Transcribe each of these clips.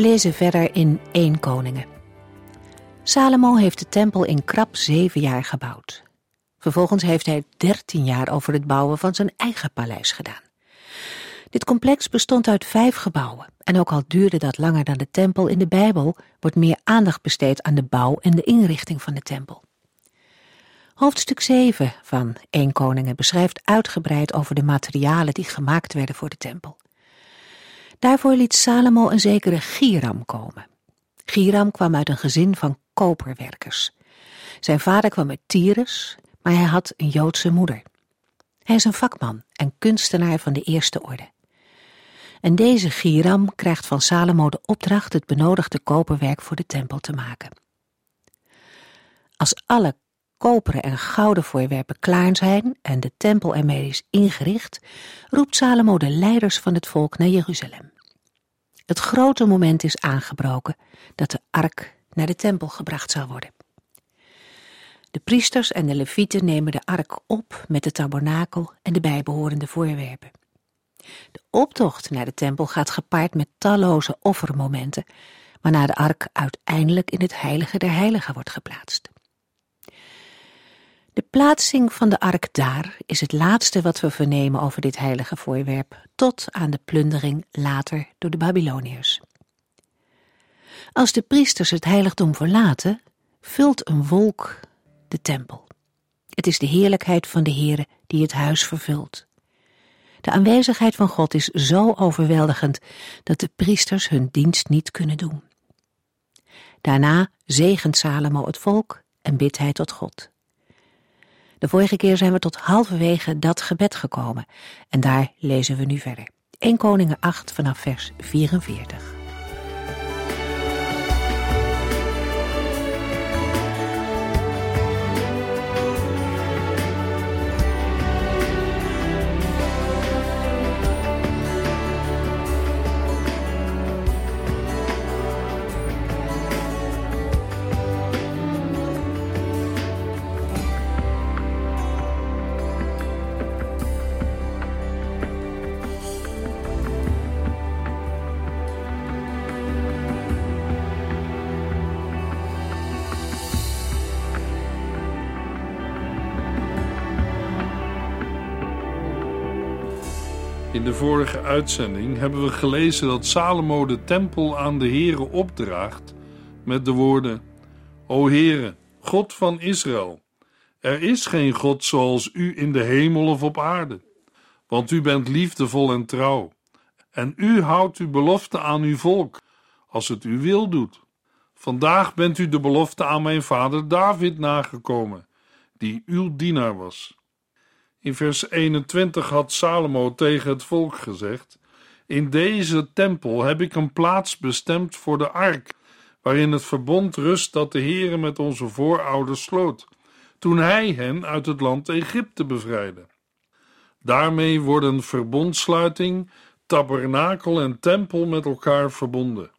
We lezen verder in 1 Koningen. Salomo heeft de tempel in krap zeven jaar gebouwd. Vervolgens heeft hij dertien jaar over het bouwen van zijn eigen paleis gedaan. Dit complex bestond uit vijf gebouwen en ook al duurde dat langer dan de tempel in de Bijbel, wordt meer aandacht besteed aan de bouw en de inrichting van de tempel. Hoofdstuk 7 van 1 Koningen beschrijft uitgebreid over de materialen die gemaakt werden voor de tempel. Daarvoor liet Salomo een zekere Giram komen. Giram kwam uit een gezin van koperwerkers. Zijn vader kwam uit Tyrus, maar hij had een Joodse moeder. Hij is een vakman en kunstenaar van de eerste orde. En deze Giram krijgt van Salomo de opdracht het benodigde koperwerk voor de tempel te maken. Als alle koperen en gouden voorwerpen klaar zijn en de tempel ermee is ingericht, roept Salomo de leiders van het volk naar Jeruzalem. Het grote moment is aangebroken dat de ark naar de tempel gebracht zal worden. De priesters en de levieten nemen de ark op met de tabernakel en de bijbehorende voorwerpen. De optocht naar de tempel gaat gepaard met talloze offermomenten, waarna de ark uiteindelijk in het heilige der heiligen wordt geplaatst. De plaatsing van de ark daar is het laatste wat we vernemen over dit heilige voorwerp, tot aan de plundering later door de Babyloniërs. Als de priesters het heiligdom verlaten, vult een wolk de tempel. Het is de heerlijkheid van de Heere die het huis vervult. De aanwezigheid van God is zo overweldigend dat de priesters hun dienst niet kunnen doen. Daarna zegent Salomo het volk en bidt hij tot God. De vorige keer zijn we tot halverwege dat gebed gekomen en daar lezen we nu verder. 1 Koningen 8 vanaf vers 44. In de vorige uitzending hebben we gelezen dat Salomo de tempel aan de Heere opdraagt met de woorden: O Heere, God van Israël, er is geen God zoals u in de hemel of op aarde, want u bent liefdevol en trouw, en u houdt uw belofte aan uw volk, als het uw wil doet. Vandaag bent u de belofte aan mijn vader David nagekomen, die uw dienaar was. In vers 21 had Salomo tegen het volk gezegd: In deze tempel heb ik een plaats bestemd voor de ark, waarin het verbond rust dat de Heere met onze voorouders sloot, toen hij hen uit het land Egypte bevrijdde. Daarmee worden verbondsluiting, tabernakel en tempel met elkaar verbonden.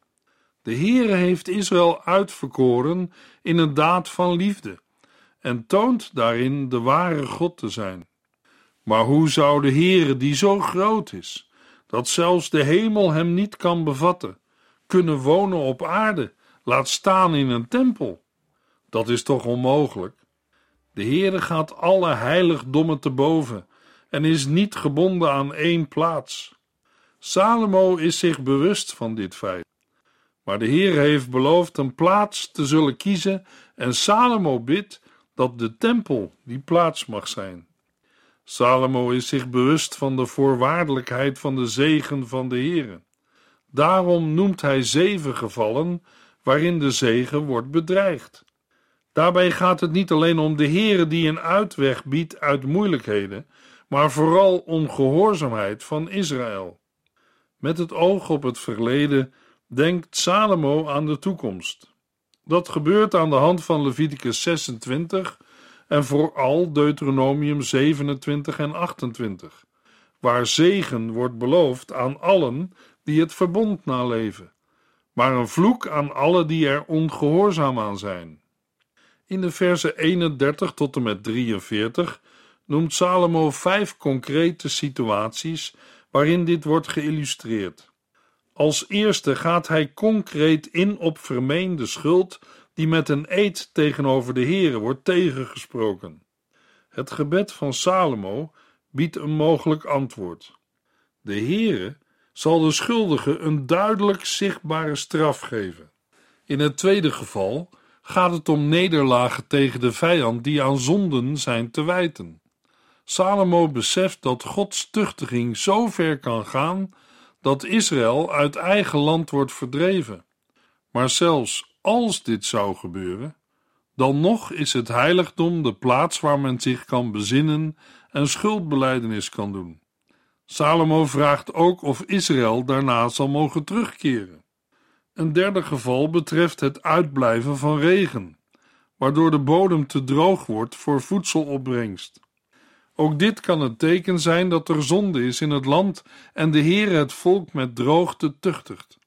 De Heere heeft Israël uitverkoren in een daad van liefde en toont daarin de ware God te zijn. Maar hoe zou de Heere, die zo groot is, dat zelfs de hemel hem niet kan bevatten, kunnen wonen op aarde, laat staan in een tempel? Dat is toch onmogelijk? De Heere gaat alle heiligdommen te boven en is niet gebonden aan één plaats. Salomo is zich bewust van dit feit. Maar de Heer heeft beloofd een plaats te zullen kiezen en Salomo bidt dat de tempel die plaats mag zijn. Salomo is zich bewust van de voorwaardelijkheid van de zegen van de Heere. Daarom noemt hij zeven gevallen waarin de zegen wordt bedreigd. Daarbij gaat het niet alleen om de Heere die een uitweg biedt uit moeilijkheden, maar vooral om gehoorzaamheid van Israël. Met het oog op het verleden denkt Salomo aan de toekomst. Dat gebeurt aan de hand van Leviticus 26 en vooral Deuteronomium 27 en 28, waar zegen wordt beloofd aan allen die het verbond naleven, maar een vloek aan allen die er ongehoorzaam aan zijn. In de versen 31 tot en met 43 noemt Salomo vijf concrete situaties waarin dit wordt geïllustreerd. Als eerste gaat hij concreet in op vermeende schuld die met een eed tegenover de Heere wordt tegengesproken. Het gebed van Salomo biedt een mogelijk antwoord. De Heere zal de schuldige een duidelijk zichtbare straf geven. In het tweede geval gaat het om nederlagen tegen de vijand die aan zonden zijn te wijten. Salomo beseft dat Gods tuchtiging zo ver kan gaan dat Israël uit eigen land wordt verdreven. Maar zelfs als dit zou gebeuren, dan nog is het heiligdom de plaats waar men zich kan bezinnen en schuldbeleidenis kan doen. Salomo vraagt ook of Israël daarna zal mogen terugkeren. Een derde geval betreft het uitblijven van regen, waardoor de bodem te droog wordt voor voedselopbrengst. Ook dit kan een teken zijn dat er zonde is in het land en de Heer het volk met droogte tuchtigt.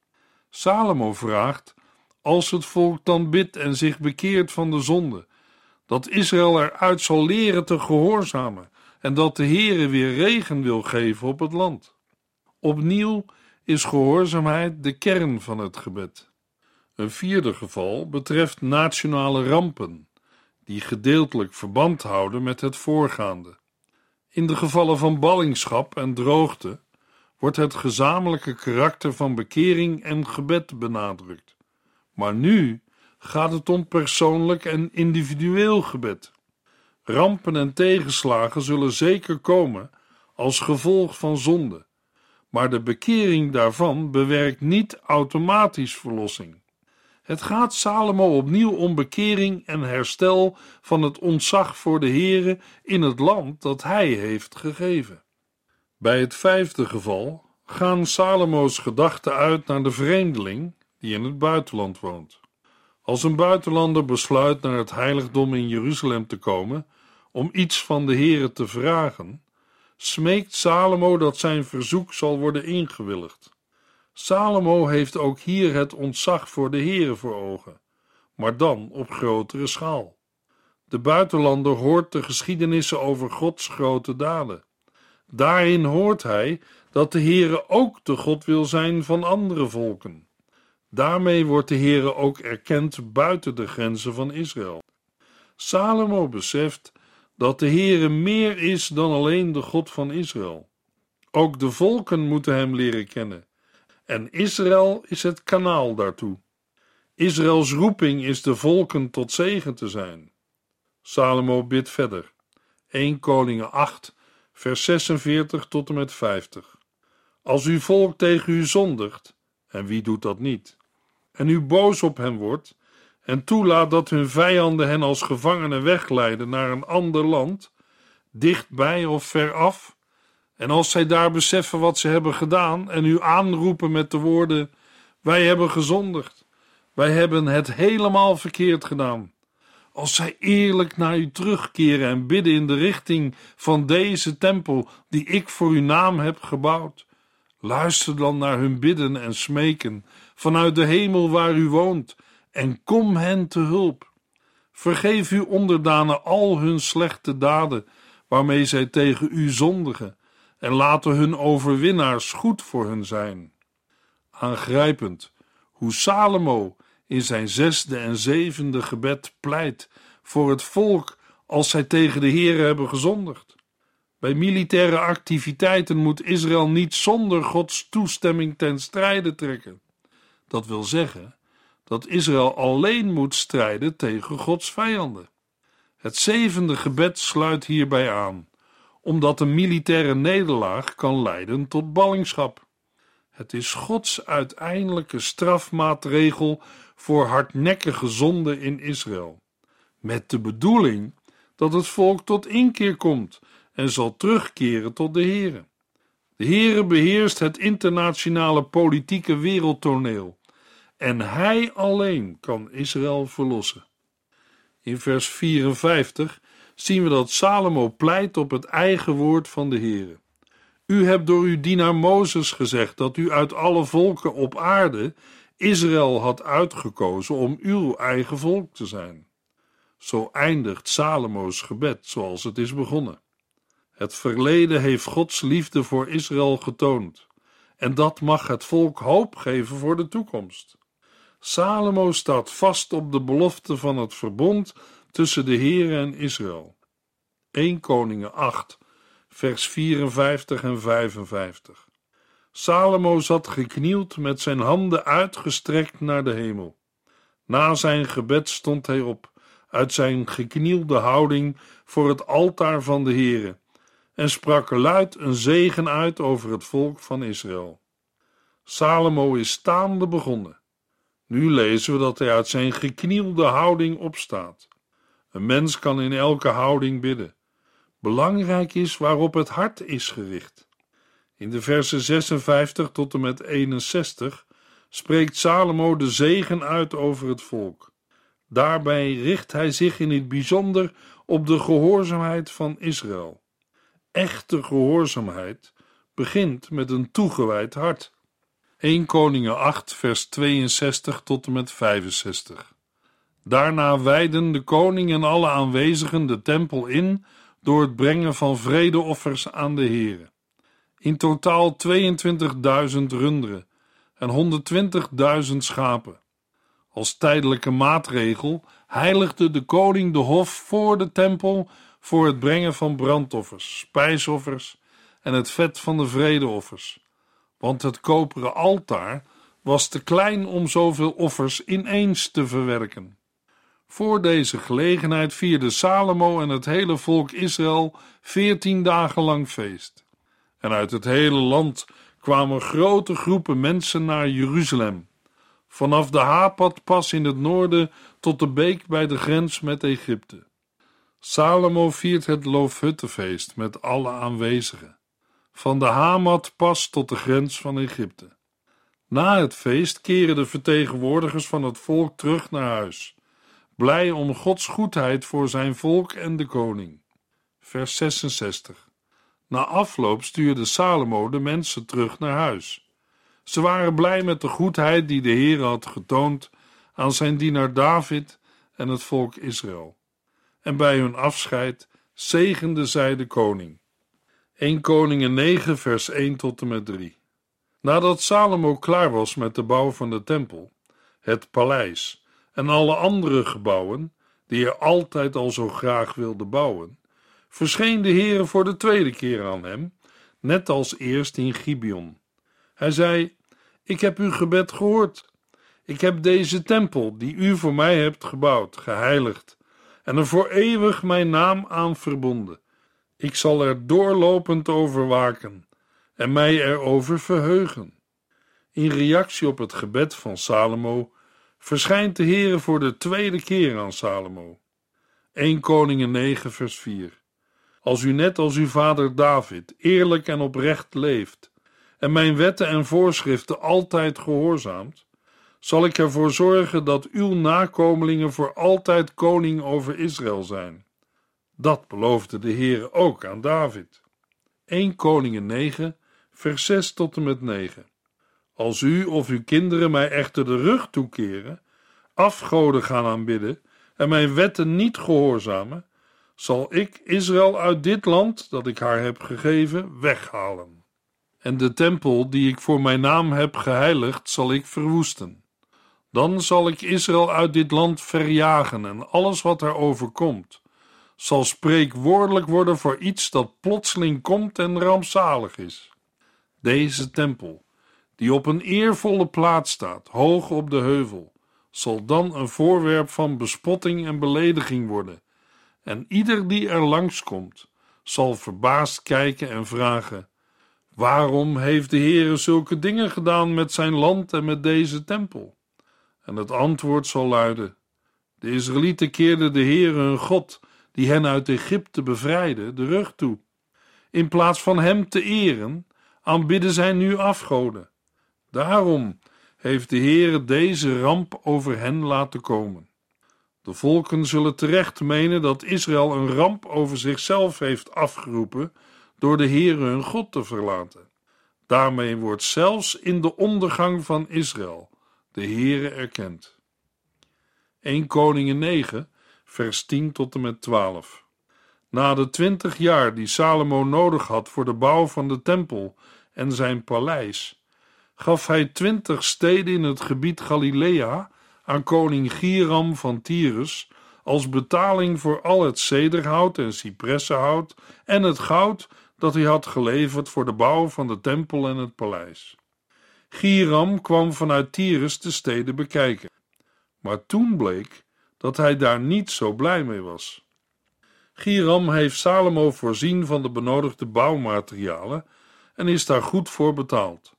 Salomo vraagt: als het volk dan bidt en zich bekeert van de zonde, dat Israël eruit zal leren te gehoorzamen en dat de Heere weer regen wil geven op het land. Opnieuw is gehoorzaamheid de kern van het gebed. Een vierde geval betreft nationale rampen, die gedeeltelijk verband houden met het voorgaande. In de gevallen van ballingschap en droogte wordt het gezamenlijke karakter van bekering en gebed benadrukt. Maar nu gaat het om persoonlijk en individueel gebed. Rampen en tegenslagen zullen zeker komen als gevolg van zonde, maar de bekering daarvan bewerkt niet automatisch verlossing. Het gaat Salomo opnieuw om bekering en herstel van het ontzag voor de Heere in het land dat hij heeft gegeven. Bij het vijfde geval gaan Salomo's gedachten uit naar de vreemdeling die in het buitenland woont. Als een buitenlander besluit naar het heiligdom in Jeruzalem te komen om iets van de Heere te vragen, smeekt Salomo dat zijn verzoek zal worden ingewilligd. Salomo heeft ook hier het ontzag voor de Heere voor ogen, maar dan op grotere schaal. De buitenlander hoort de geschiedenissen over Gods grote daden. Daarin hoort hij dat de Heere ook de God wil zijn van andere volken. Daarmee wordt de Heere ook erkend buiten de grenzen van Israël. Salomo beseft dat de Heere meer is dan alleen de God van Israël. Ook de volken moeten hem leren kennen en Israël is het kanaal daartoe. Israëls roeping is de volken tot zegen te zijn. Salomo bidt verder. 1 Koningen 8, vers 46 tot en met 50. Als uw volk tegen u zondigt, en wie doet dat niet, en u boos op hen wordt, en toelaat dat hun vijanden hen als gevangenen wegleiden naar een ander land, dichtbij of ver af, en als zij daar beseffen wat ze hebben gedaan en u aanroepen met de woorden: Wij hebben gezondigd, wij hebben het helemaal verkeerd gedaan. Als zij eerlijk naar u terugkeren en bidden in de richting van deze tempel die ik voor uw naam heb gebouwd, luister dan naar hun bidden en smeken vanuit de hemel waar u woont en kom hen te hulp. Vergeef uw onderdanen al hun slechte daden waarmee zij tegen u zondigen en laten hun overwinnaars goed voor hun zijn. Aangrijpend hoe Salomo in zijn zesde en zevende gebed pleit voor het volk als zij tegen de Heer hebben gezondigd. Bij militaire activiteiten moet Israël niet zonder Gods toestemming ten strijde trekken. Dat wil zeggen dat Israël alleen moet strijden tegen Gods vijanden. Het zevende gebed sluit hierbij aan omdat een militaire nederlaag kan leiden tot ballingschap. Het is Gods uiteindelijke strafmaatregel voor hardnekkige zonde in Israël, met de bedoeling dat het volk tot inkeer komt en zal terugkeren tot de Heere. De Heere beheerst het internationale politieke wereldtoneel en hij alleen kan Israël verlossen. In vers 54 zien we dat Salomo pleit op het eigen woord van de Heere. U hebt door uw dienaar Mozes gezegd dat u uit alle volken op aarde Israël had uitgekozen om uw eigen volk te zijn. Zo eindigt Salomo's gebed zoals het is begonnen. Het verleden heeft Gods liefde voor Israël getoond, en dat mag het volk hoop geven voor de toekomst. Salomo staat vast op de belofte van het verbond tussen de Heere en Israël. 1 Koningen 8, vers 54 en 55. Salomo zat geknield met zijn handen uitgestrekt naar de hemel. Na zijn gebed stond hij op, uit zijn geknielde houding voor het altaar van de Heere, en sprak luid een zegen uit over het volk van Israël. Salomo is staande begonnen. Nu lezen we dat hij uit zijn geknielde houding opstaat. Een mens kan in elke houding bidden. Belangrijk is waarop het hart is gericht. In de versen 56 tot en met 61 spreekt Salomo de zegen uit over het volk. Daarbij richt hij zich in het bijzonder op de gehoorzaamheid van Israël. Echte gehoorzaamheid begint met een toegewijd hart. 1 Koningen 8, vers 62 tot en met 65. Daarna wijden de koning en alle aanwezigen de tempel in door het brengen van vredeoffers aan de Heere. In totaal 22.000 runderen en 120.000 schapen. Als tijdelijke maatregel heiligde de koning de hof voor de tempel voor het brengen van brandoffers, spijsoffers en het vet van de vredeoffers, want het koperen altaar was te klein om zoveel offers ineens te verwerken. Voor deze gelegenheid vierde Salomo en het hele volk Israël veertien dagen lang feest. En uit het hele land kwamen grote groepen mensen naar Jeruzalem, vanaf de Hapatpas in het noorden tot de beek bij de grens met Egypte. Salomo viert het Loofhuttenfeest met alle aanwezigen, van de Hamatpas tot de grens van Egypte. Na het feest keren de vertegenwoordigers van het volk terug naar huis blij om Gods goedheid voor zijn volk en de koning. Vers 66. Na afloop stuurde Salomo de mensen terug naar huis. Ze waren blij met de goedheid die de Heer had getoond aan zijn dienaar David en het volk Israël. En bij hun afscheid zegende zij de koning. 1 Koningen 9 vers 1 tot en met 3 Nadat Salomo klaar was met de bouw van de tempel, het paleis en alle andere gebouwen, die hij altijd al zo graag wilde bouwen, verscheen de Heere voor de tweede keer aan hem, net als eerst in Gibeon. Hij zei: Ik heb uw gebed gehoord. Ik heb deze tempel, die u voor mij hebt gebouwd, geheiligd en er voor eeuwig mijn naam aan verbonden. Ik zal er doorlopend over waken en mij erover verheugen. In reactie op het gebed van Salomo verschijnt de Heere voor de tweede keer aan Salomo. 1 Koningen 9 vers 4 Als u net als uw vader David eerlijk en oprecht leeft en mijn wetten en voorschriften altijd gehoorzaamt, zal ik ervoor zorgen dat uw nakomelingen voor altijd koning over Israël zijn. Dat beloofde de Heere ook aan David. 1 Koningen 9 vers 6 tot en met 9 als u of uw kinderen mij echter de rug toekeren, afgoden gaan aanbidden en mijn wetten niet gehoorzamen, zal ik Israël uit dit land dat ik haar heb gegeven weghalen. En de tempel die ik voor mijn naam heb geheiligd, zal ik verwoesten. Dan zal ik Israël uit dit land verjagen en alles wat er overkomt, zal spreekwoordelijk worden voor iets dat plotseling komt en rampzalig is. Deze tempel die op een eervolle plaats staat, hoog op de heuvel, zal dan een voorwerp van bespotting en belediging worden. En ieder die er langskomt, zal verbaasd kijken en vragen: Waarom heeft de Heere zulke dingen gedaan met zijn land en met deze tempel? En het antwoord zal luiden: De Israëlieten keerden de Heere hun God, die hen uit Egypte bevrijdde, de rug toe. In plaats van hem te eren, aanbidden zij nu afgoden. Daarom heeft de Heere deze ramp over hen laten komen. De volken zullen terecht menen dat Israël een ramp over zichzelf heeft afgeroepen door de Heere hun God te verlaten. Daarmee wordt zelfs in de ondergang van Israël de Heere erkend. 1 Koningen 9, vers 10 tot en met 12. Na de twintig jaar die Salomo nodig had voor de bouw van de tempel en zijn paleis, gaf hij twintig steden in het gebied Galilea aan koning Giram van Tyrus als betaling voor al het cederhout en cipressenhout en het goud dat hij had geleverd voor de bouw van de tempel en het paleis. Giram kwam vanuit Tyrus de steden bekijken, maar toen bleek dat hij daar niet zo blij mee was. Giram heeft Salomo voorzien van de benodigde bouwmaterialen en is daar goed voor betaald.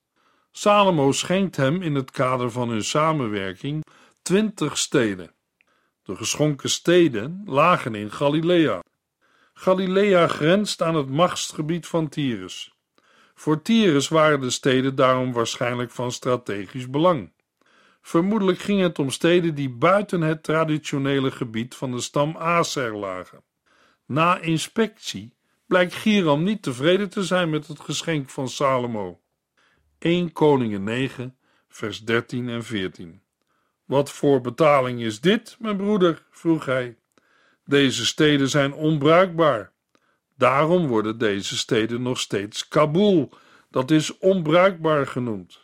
Salomo schenkt hem in het kader van hun samenwerking twintig steden. De geschonken steden lagen in Galilea. Galilea grenst aan het machtsgebied van Tyrus. Voor Tyrus waren de steden daarom waarschijnlijk van strategisch belang. Vermoedelijk ging het om steden die buiten het traditionele gebied van de stam Aser lagen. Na inspectie blijkt Giram niet tevreden te zijn met het geschenk van Salomo. 1 Koningen 9, vers 13 en 14. Wat voor betaling is dit, mijn broeder? vroeg hij. Deze steden zijn onbruikbaar. Daarom worden deze steden nog steeds Kabul, dat is onbruikbaar genoemd.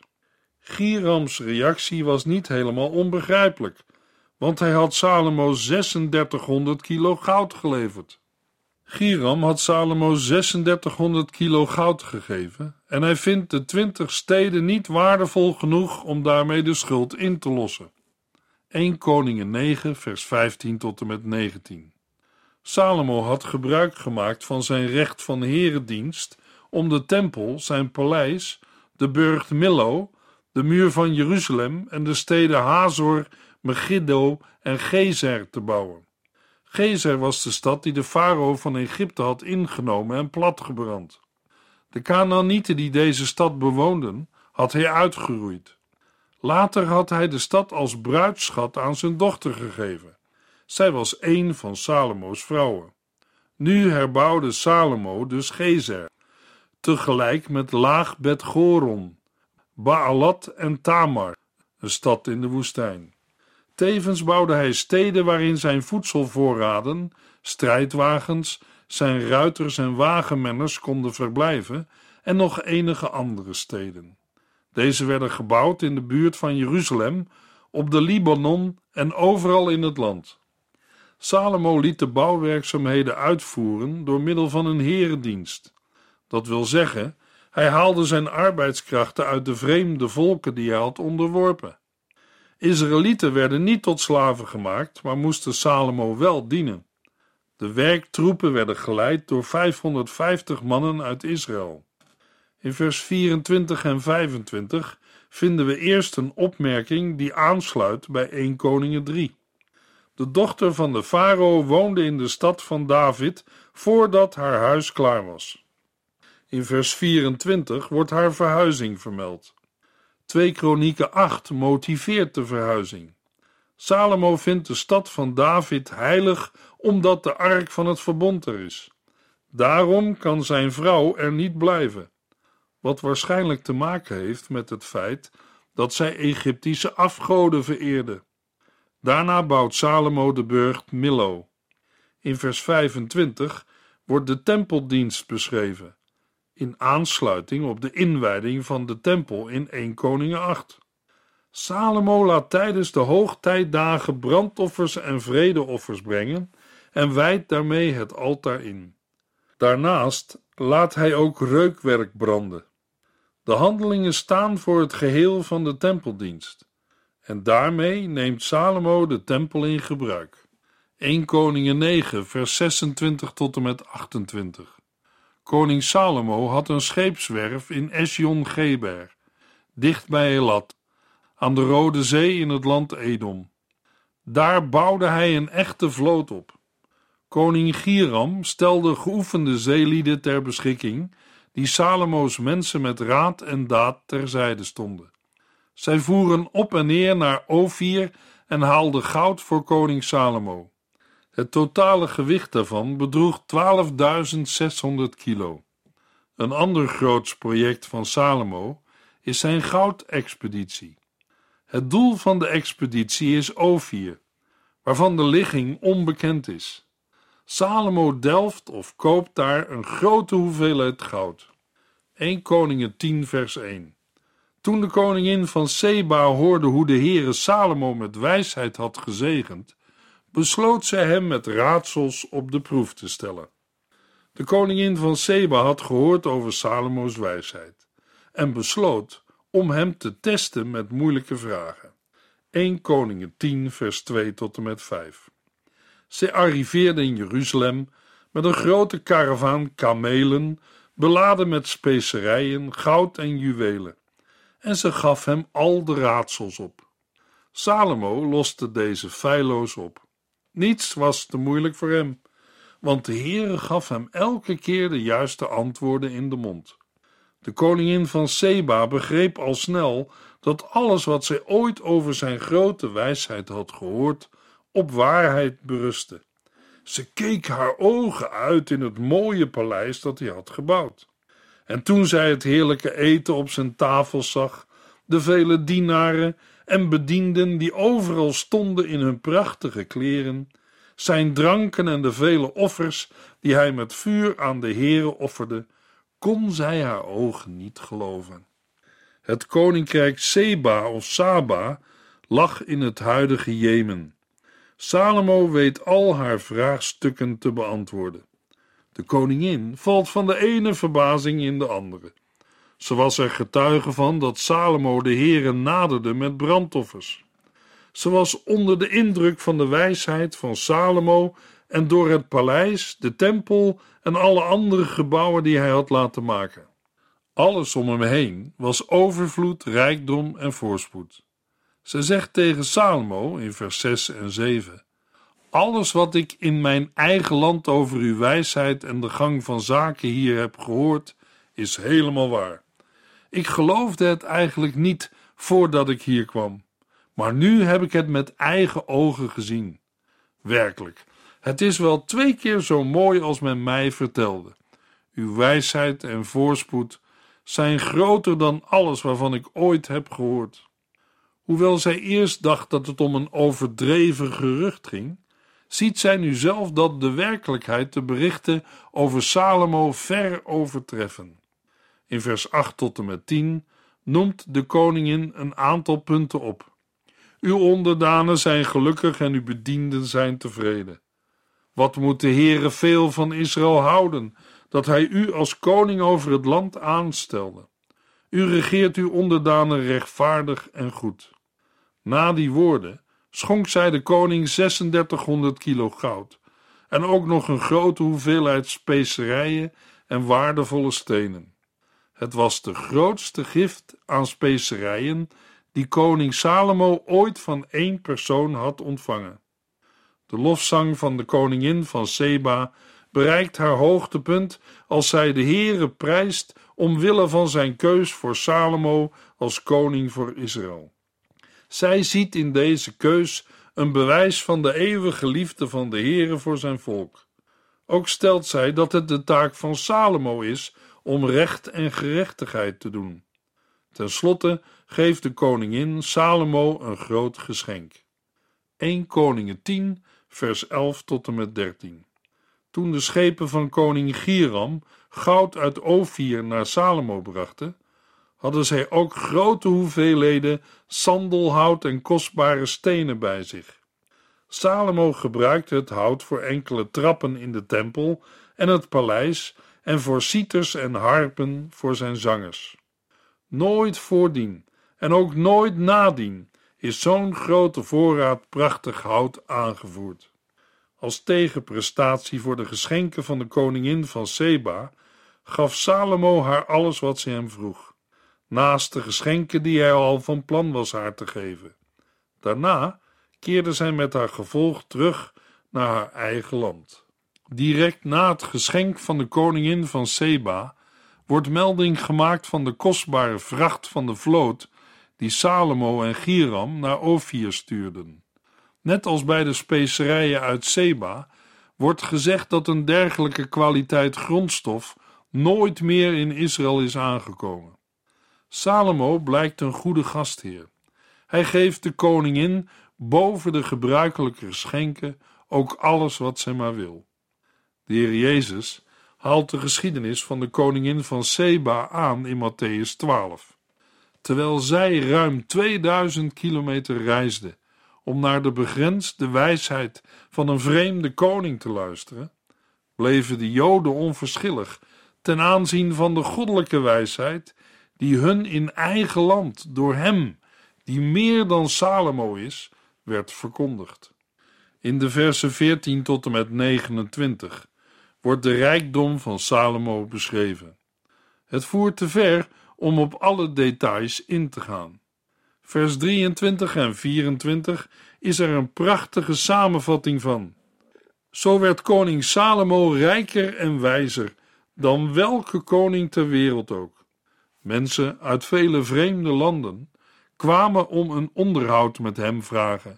Girams reactie was niet helemaal onbegrijpelijk, want hij had Salomo 3600 kilo goud geleverd. Giram had Salomo 3600 kilo goud gegeven en hij vindt de twintig steden niet waardevol genoeg om daarmee de schuld in te lossen. 1 Koningen 9 vers 15 tot en met 19 Salomo had gebruik gemaakt van zijn recht van herendienst om de tempel, zijn paleis, de burcht Millo, de muur van Jeruzalem en de steden Hazor, Megiddo en Gezer te bouwen. Gezer was de stad die de farao van Egypte had ingenomen en platgebrand. De Canaanieten die deze stad bewoonden, had hij uitgeroeid. Later had hij de stad als bruidschat aan zijn dochter gegeven. Zij was een van Salomo's vrouwen. Nu herbouwde Salomo dus Gezer, tegelijk met Laag Bet Goron, Baalat en Tamar, een stad in de woestijn. Tevens bouwde hij steden waarin zijn voedselvoorraden, strijdwagens, zijn ruiters en wagenmenners konden verblijven en nog enige andere steden. Deze werden gebouwd in de buurt van Jeruzalem, op de Libanon en overal in het land. Salomo liet de bouwwerkzaamheden uitvoeren door middel van een herendienst. Dat wil zeggen, hij haalde zijn arbeidskrachten uit de vreemde volken die hij had onderworpen. Israëlieten werden niet tot slaven gemaakt, maar moesten Salomo wel dienen. De werktroepen werden geleid door 550 mannen uit Israël. In vers 24 en 25 vinden we eerst een opmerking die aansluit bij 1 Koningen 3. De dochter van de farao woonde in de stad van David voordat haar huis klaar was. In vers 24 wordt haar verhuizing vermeld. 2 Kronieken 8 motiveert de verhuizing. Salomo vindt de stad van David heilig omdat de ark van het verbond er is. Daarom kan zijn vrouw er niet blijven, wat waarschijnlijk te maken heeft met het feit dat zij Egyptische afgoden vereerde. Daarna bouwt Salomo de burcht Millo. In vers 25 wordt de tempeldienst beschreven in aansluiting op de inwijding van de tempel in 1 Koningen 8. Salomo laat tijdens de hoogtijdagen brandoffers en vredeoffers brengen en wijdt daarmee het altaar in. Daarnaast laat hij ook reukwerk branden. De handelingen staan voor het geheel van de tempeldienst. En daarmee neemt Salomo de tempel in gebruik. 1 Koningen 9, vers 26 tot en met 28. Koning Salomo had een scheepswerf in Esjon-Geber, dicht bij Elat, aan de Rode Zee in het land Edom. Daar bouwde hij een echte vloot op. Koning Giram stelde geoefende zeelieden ter beschikking, die Salomo's mensen met raad en daad terzijde stonden. Zij voeren op en neer naar Ophir en haalden goud voor koning Salomo. Het totale gewicht daarvan bedroeg 12.600 kilo. Een ander groots project van Salomo is zijn goudexpeditie. Het doel van de expeditie is Ophir, waarvan de ligging onbekend is. Salomo delft of koopt daar een grote hoeveelheid goud. 1 Koningen 10 vers 1 Toen de koningin van Seba hoorde hoe de Heere Salomo met wijsheid had gezegend, besloot zij hem met raadsels op de proef te stellen. De koningin van Seba had gehoord over Salomo's wijsheid en besloot om hem te testen met moeilijke vragen. 1 Koningen 10 vers 2 tot en met 5 Ze arriveerde in Jeruzalem met een grote karavaan kamelen beladen met specerijen, goud en juwelen en ze gaf hem al de raadsels op. Salomo loste deze feilloos op. Niets was te moeilijk voor hem, want de Heere gaf hem elke keer de juiste antwoorden in de mond. De koningin van Seba begreep al snel dat alles wat zij ooit over zijn grote wijsheid had gehoord, op waarheid berustte. Ze keek haar ogen uit in het mooie paleis dat hij had gebouwd. En toen zij het heerlijke eten op zijn tafel zag, de vele dienaren en bedienden die overal stonden in hun prachtige kleren, zijn dranken en de vele offers die hij met vuur aan de Heere offerde, kon zij haar ogen niet geloven. Het koninkrijk Seba of Saba lag in het huidige Jemen. Salomo weet al haar vraagstukken te beantwoorden. De koningin valt van de ene verbazing in de andere. Ze was er getuige van dat Salomo de Heere naderde met brandoffers. Ze was onder de indruk van de wijsheid van Salomo en door het paleis, de tempel en alle andere gebouwen die hij had laten maken. Alles om hem heen was overvloed, rijkdom en voorspoed. Ze zegt tegen Salomo in vers 6 en 7: Alles wat ik in mijn eigen land over uw wijsheid en de gang van zaken hier heb gehoord, is helemaal waar. Ik geloofde het eigenlijk niet voordat ik hier kwam, maar nu heb ik het met eigen ogen gezien. Werkelijk, het is wel twee keer zo mooi als men mij vertelde. Uw wijsheid en voorspoed zijn groter dan alles waarvan ik ooit heb gehoord. Hoewel zij eerst dacht dat het om een overdreven gerucht ging, ziet zij nu zelf dat de werkelijkheid de berichten over Salomo ver overtreffen. In vers 8 tot en met 10 noemt de koningin een aantal punten op. Uw onderdanen zijn gelukkig en uw bedienden zijn tevreden. Wat moet de Heere veel van Israël houden, dat hij u als koning over het land aanstelde? U regeert uw onderdanen rechtvaardig en goed. Na die woorden schonk zij de koning 3600 kilo goud en ook nog een grote hoeveelheid specerijen en waardevolle stenen. Het was de grootste gift aan specerijen die koning Salomo ooit van één persoon had ontvangen. De lofzang van de koningin van Seba bereikt haar hoogtepunt als zij de Heere prijst omwille van zijn keus voor Salomo als koning voor Israël. Zij ziet in deze keus een bewijs van de eeuwige liefde van de Heere voor zijn volk. Ook stelt zij dat het de taak van Salomo is om recht en gerechtigheid te doen. Ten slotte geeft de koningin Salomo een groot geschenk. 1 Koningen 10 vers 11 tot en met 13. Toen de schepen van koning Giram goud uit Ophir naar Salomo brachten, hadden zij ook grote hoeveelheden sandelhout en kostbare stenen bij zich. Salomo gebruikte het hout voor enkele trappen in de tempel en het paleis en voor citers en harpen voor zijn zangers. Nooit voordien en ook nooit nadien is zo'n grote voorraad prachtig hout aangevoerd. Als tegenprestatie voor de geschenken van de koningin van Seba gaf Salomo haar alles wat ze hem vroeg, naast de geschenken die hij al van plan was haar te geven. Daarna keerde zij met haar gevolg terug naar haar eigen land. Direct na het geschenk van de koningin van Seba wordt melding gemaakt van de kostbare vracht van de vloot die Salomo en Giram naar Ophir stuurden. Net als bij de specerijen uit Seba wordt gezegd dat een dergelijke kwaliteit grondstof nooit meer in Israël is aangekomen. Salomo blijkt een goede gastheer. Hij geeft de koningin boven de gebruikelijke geschenken ook alles wat zij maar wil. De Heer Jezus haalt de geschiedenis van de koningin van Seba aan in Matthäus 12. Terwijl zij ruim 2000 kilometer reisde om naar de begrensde wijsheid van een vreemde koning te luisteren, bleven de Joden onverschillig ten aanzien van de goddelijke wijsheid die hun in eigen land door hem, die meer dan Salomo is, werd verkondigd. In de versen 14 tot en met 29 wordt de rijkdom van Salomo beschreven. Het voert te ver om op alle details in te gaan. Vers 23 en 24 is er een prachtige samenvatting van. Zo werd koning Salomo rijker en wijzer dan welke koning ter wereld ook. Mensen uit vele vreemde landen kwamen om een onderhoud met hem vragen,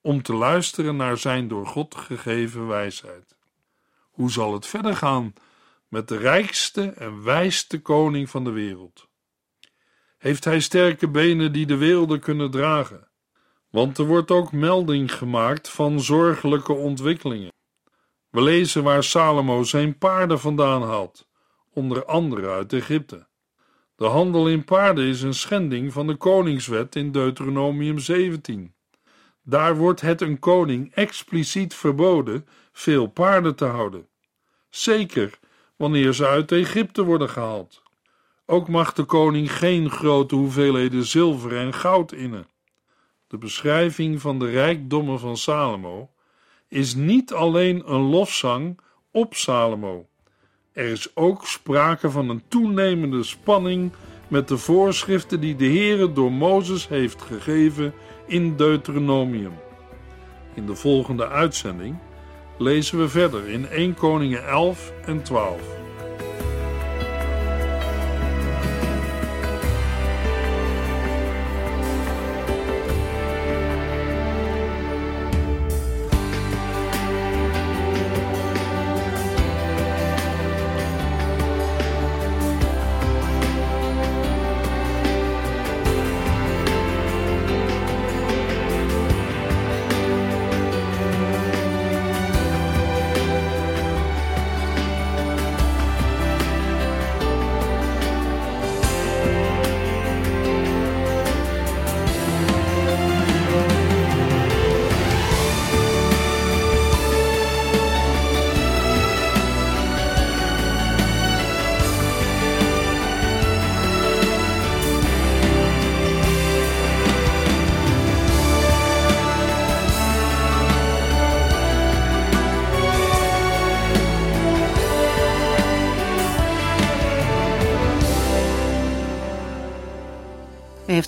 om te luisteren naar zijn door God gegeven wijsheid. Hoe zal het verder gaan met de rijkste en wijste koning van de wereld? Heeft hij sterke benen die de werelden kunnen dragen? Want er wordt ook melding gemaakt van zorgelijke ontwikkelingen. We lezen waar Salomo zijn paarden vandaan haalt, onder andere uit Egypte. De handel in paarden is een schending van de koningswet in Deuteronomium 17. Daar wordt het een koning expliciet verboden veel paarden te houden. Zeker wanneer ze uit Egypte worden gehaald. Ook mag de koning geen grote hoeveelheden zilver en goud innen. De beschrijving van de rijkdommen van Salomo is niet alleen een lofzang op Salomo. Er is ook sprake van een toenemende spanning met de voorschriften die de Heere door Mozes heeft gegeven in Deuteronomium. In de volgende uitzending lezen we verder in 1 Koningen 11 en 12.